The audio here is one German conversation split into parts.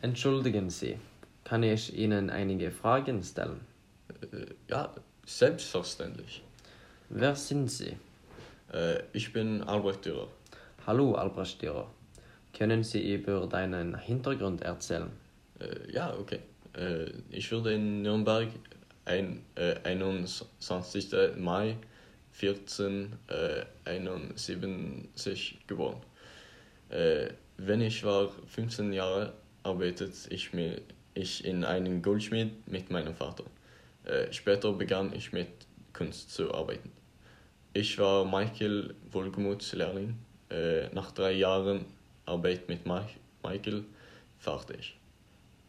Entschuldigen Sie, kann ich Ihnen einige Fragen stellen? Äh, ja, selbstverständlich. Wer sind Sie? Äh, ich bin Albrecht Dürer. Hallo Albrecht Dürer. Können Sie über deinen Hintergrund erzählen? Äh, ja, okay. Ich wurde in Nürnberg ein, äh, 21. Mai 1471 geboren. Wenn ich war 15 Jahre, arbeitet ich, mir, ich in einem Goldschmied mit meinem Vater. Äh, später begann ich mit Kunst zu arbeiten. Ich war Michael Wohlgemuths Lehrling. Äh, nach drei Jahren Arbeit mit Michael fertig.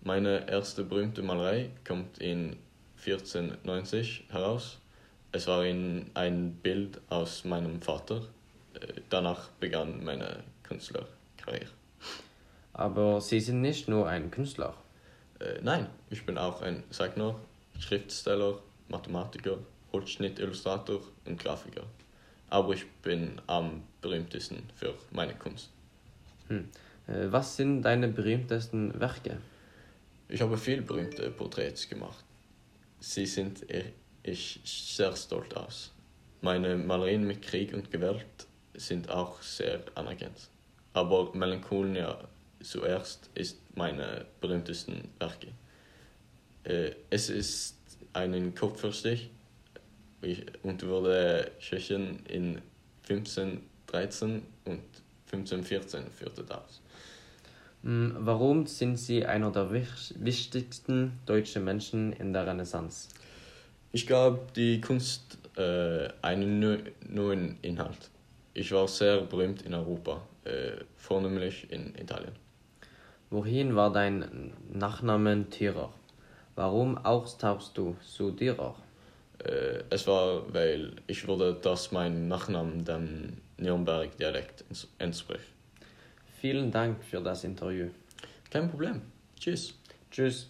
Meine erste berühmte Malerei kommt in 1490 heraus. Es war in ein Bild aus meinem Vater. Äh, danach begann meine Künstlerkarriere. Aber Sie sind nicht nur ein Künstler. Äh, nein, ich bin auch ein Zeichner, Schriftsteller, Mathematiker, Holzschnittillustrator und Grafiker. Aber ich bin am berühmtesten für meine Kunst. Hm. Äh, was sind deine berühmtesten Werke? Ich habe viele berühmte Porträts gemacht. Sie sind ich sehr stolz aus. Meine Malerien mit Krieg und Gewalt sind auch sehr anerkannt. Aber Melancholia zuerst ist meine berühmtesten Werke. Äh, es ist einen Kopf für sich und wurde Tschechien in 1513 und 1514 führte das. Hm, warum sind Sie einer der wichtigsten deutschen Menschen in der Renaissance? Ich gab die Kunst äh, einen neuen Inhalt. Ich war sehr berühmt in Europa, äh, vornehmlich in Italien. Wohin war dein Nachname Thierer? Warum austauschst du zu Thierer? Äh, es war, weil ich würde, dass mein Nachname dem Nürnberg-Dialekt entspricht. Vielen Dank für das Interview. Kein Problem. Tschüss. Tschüss.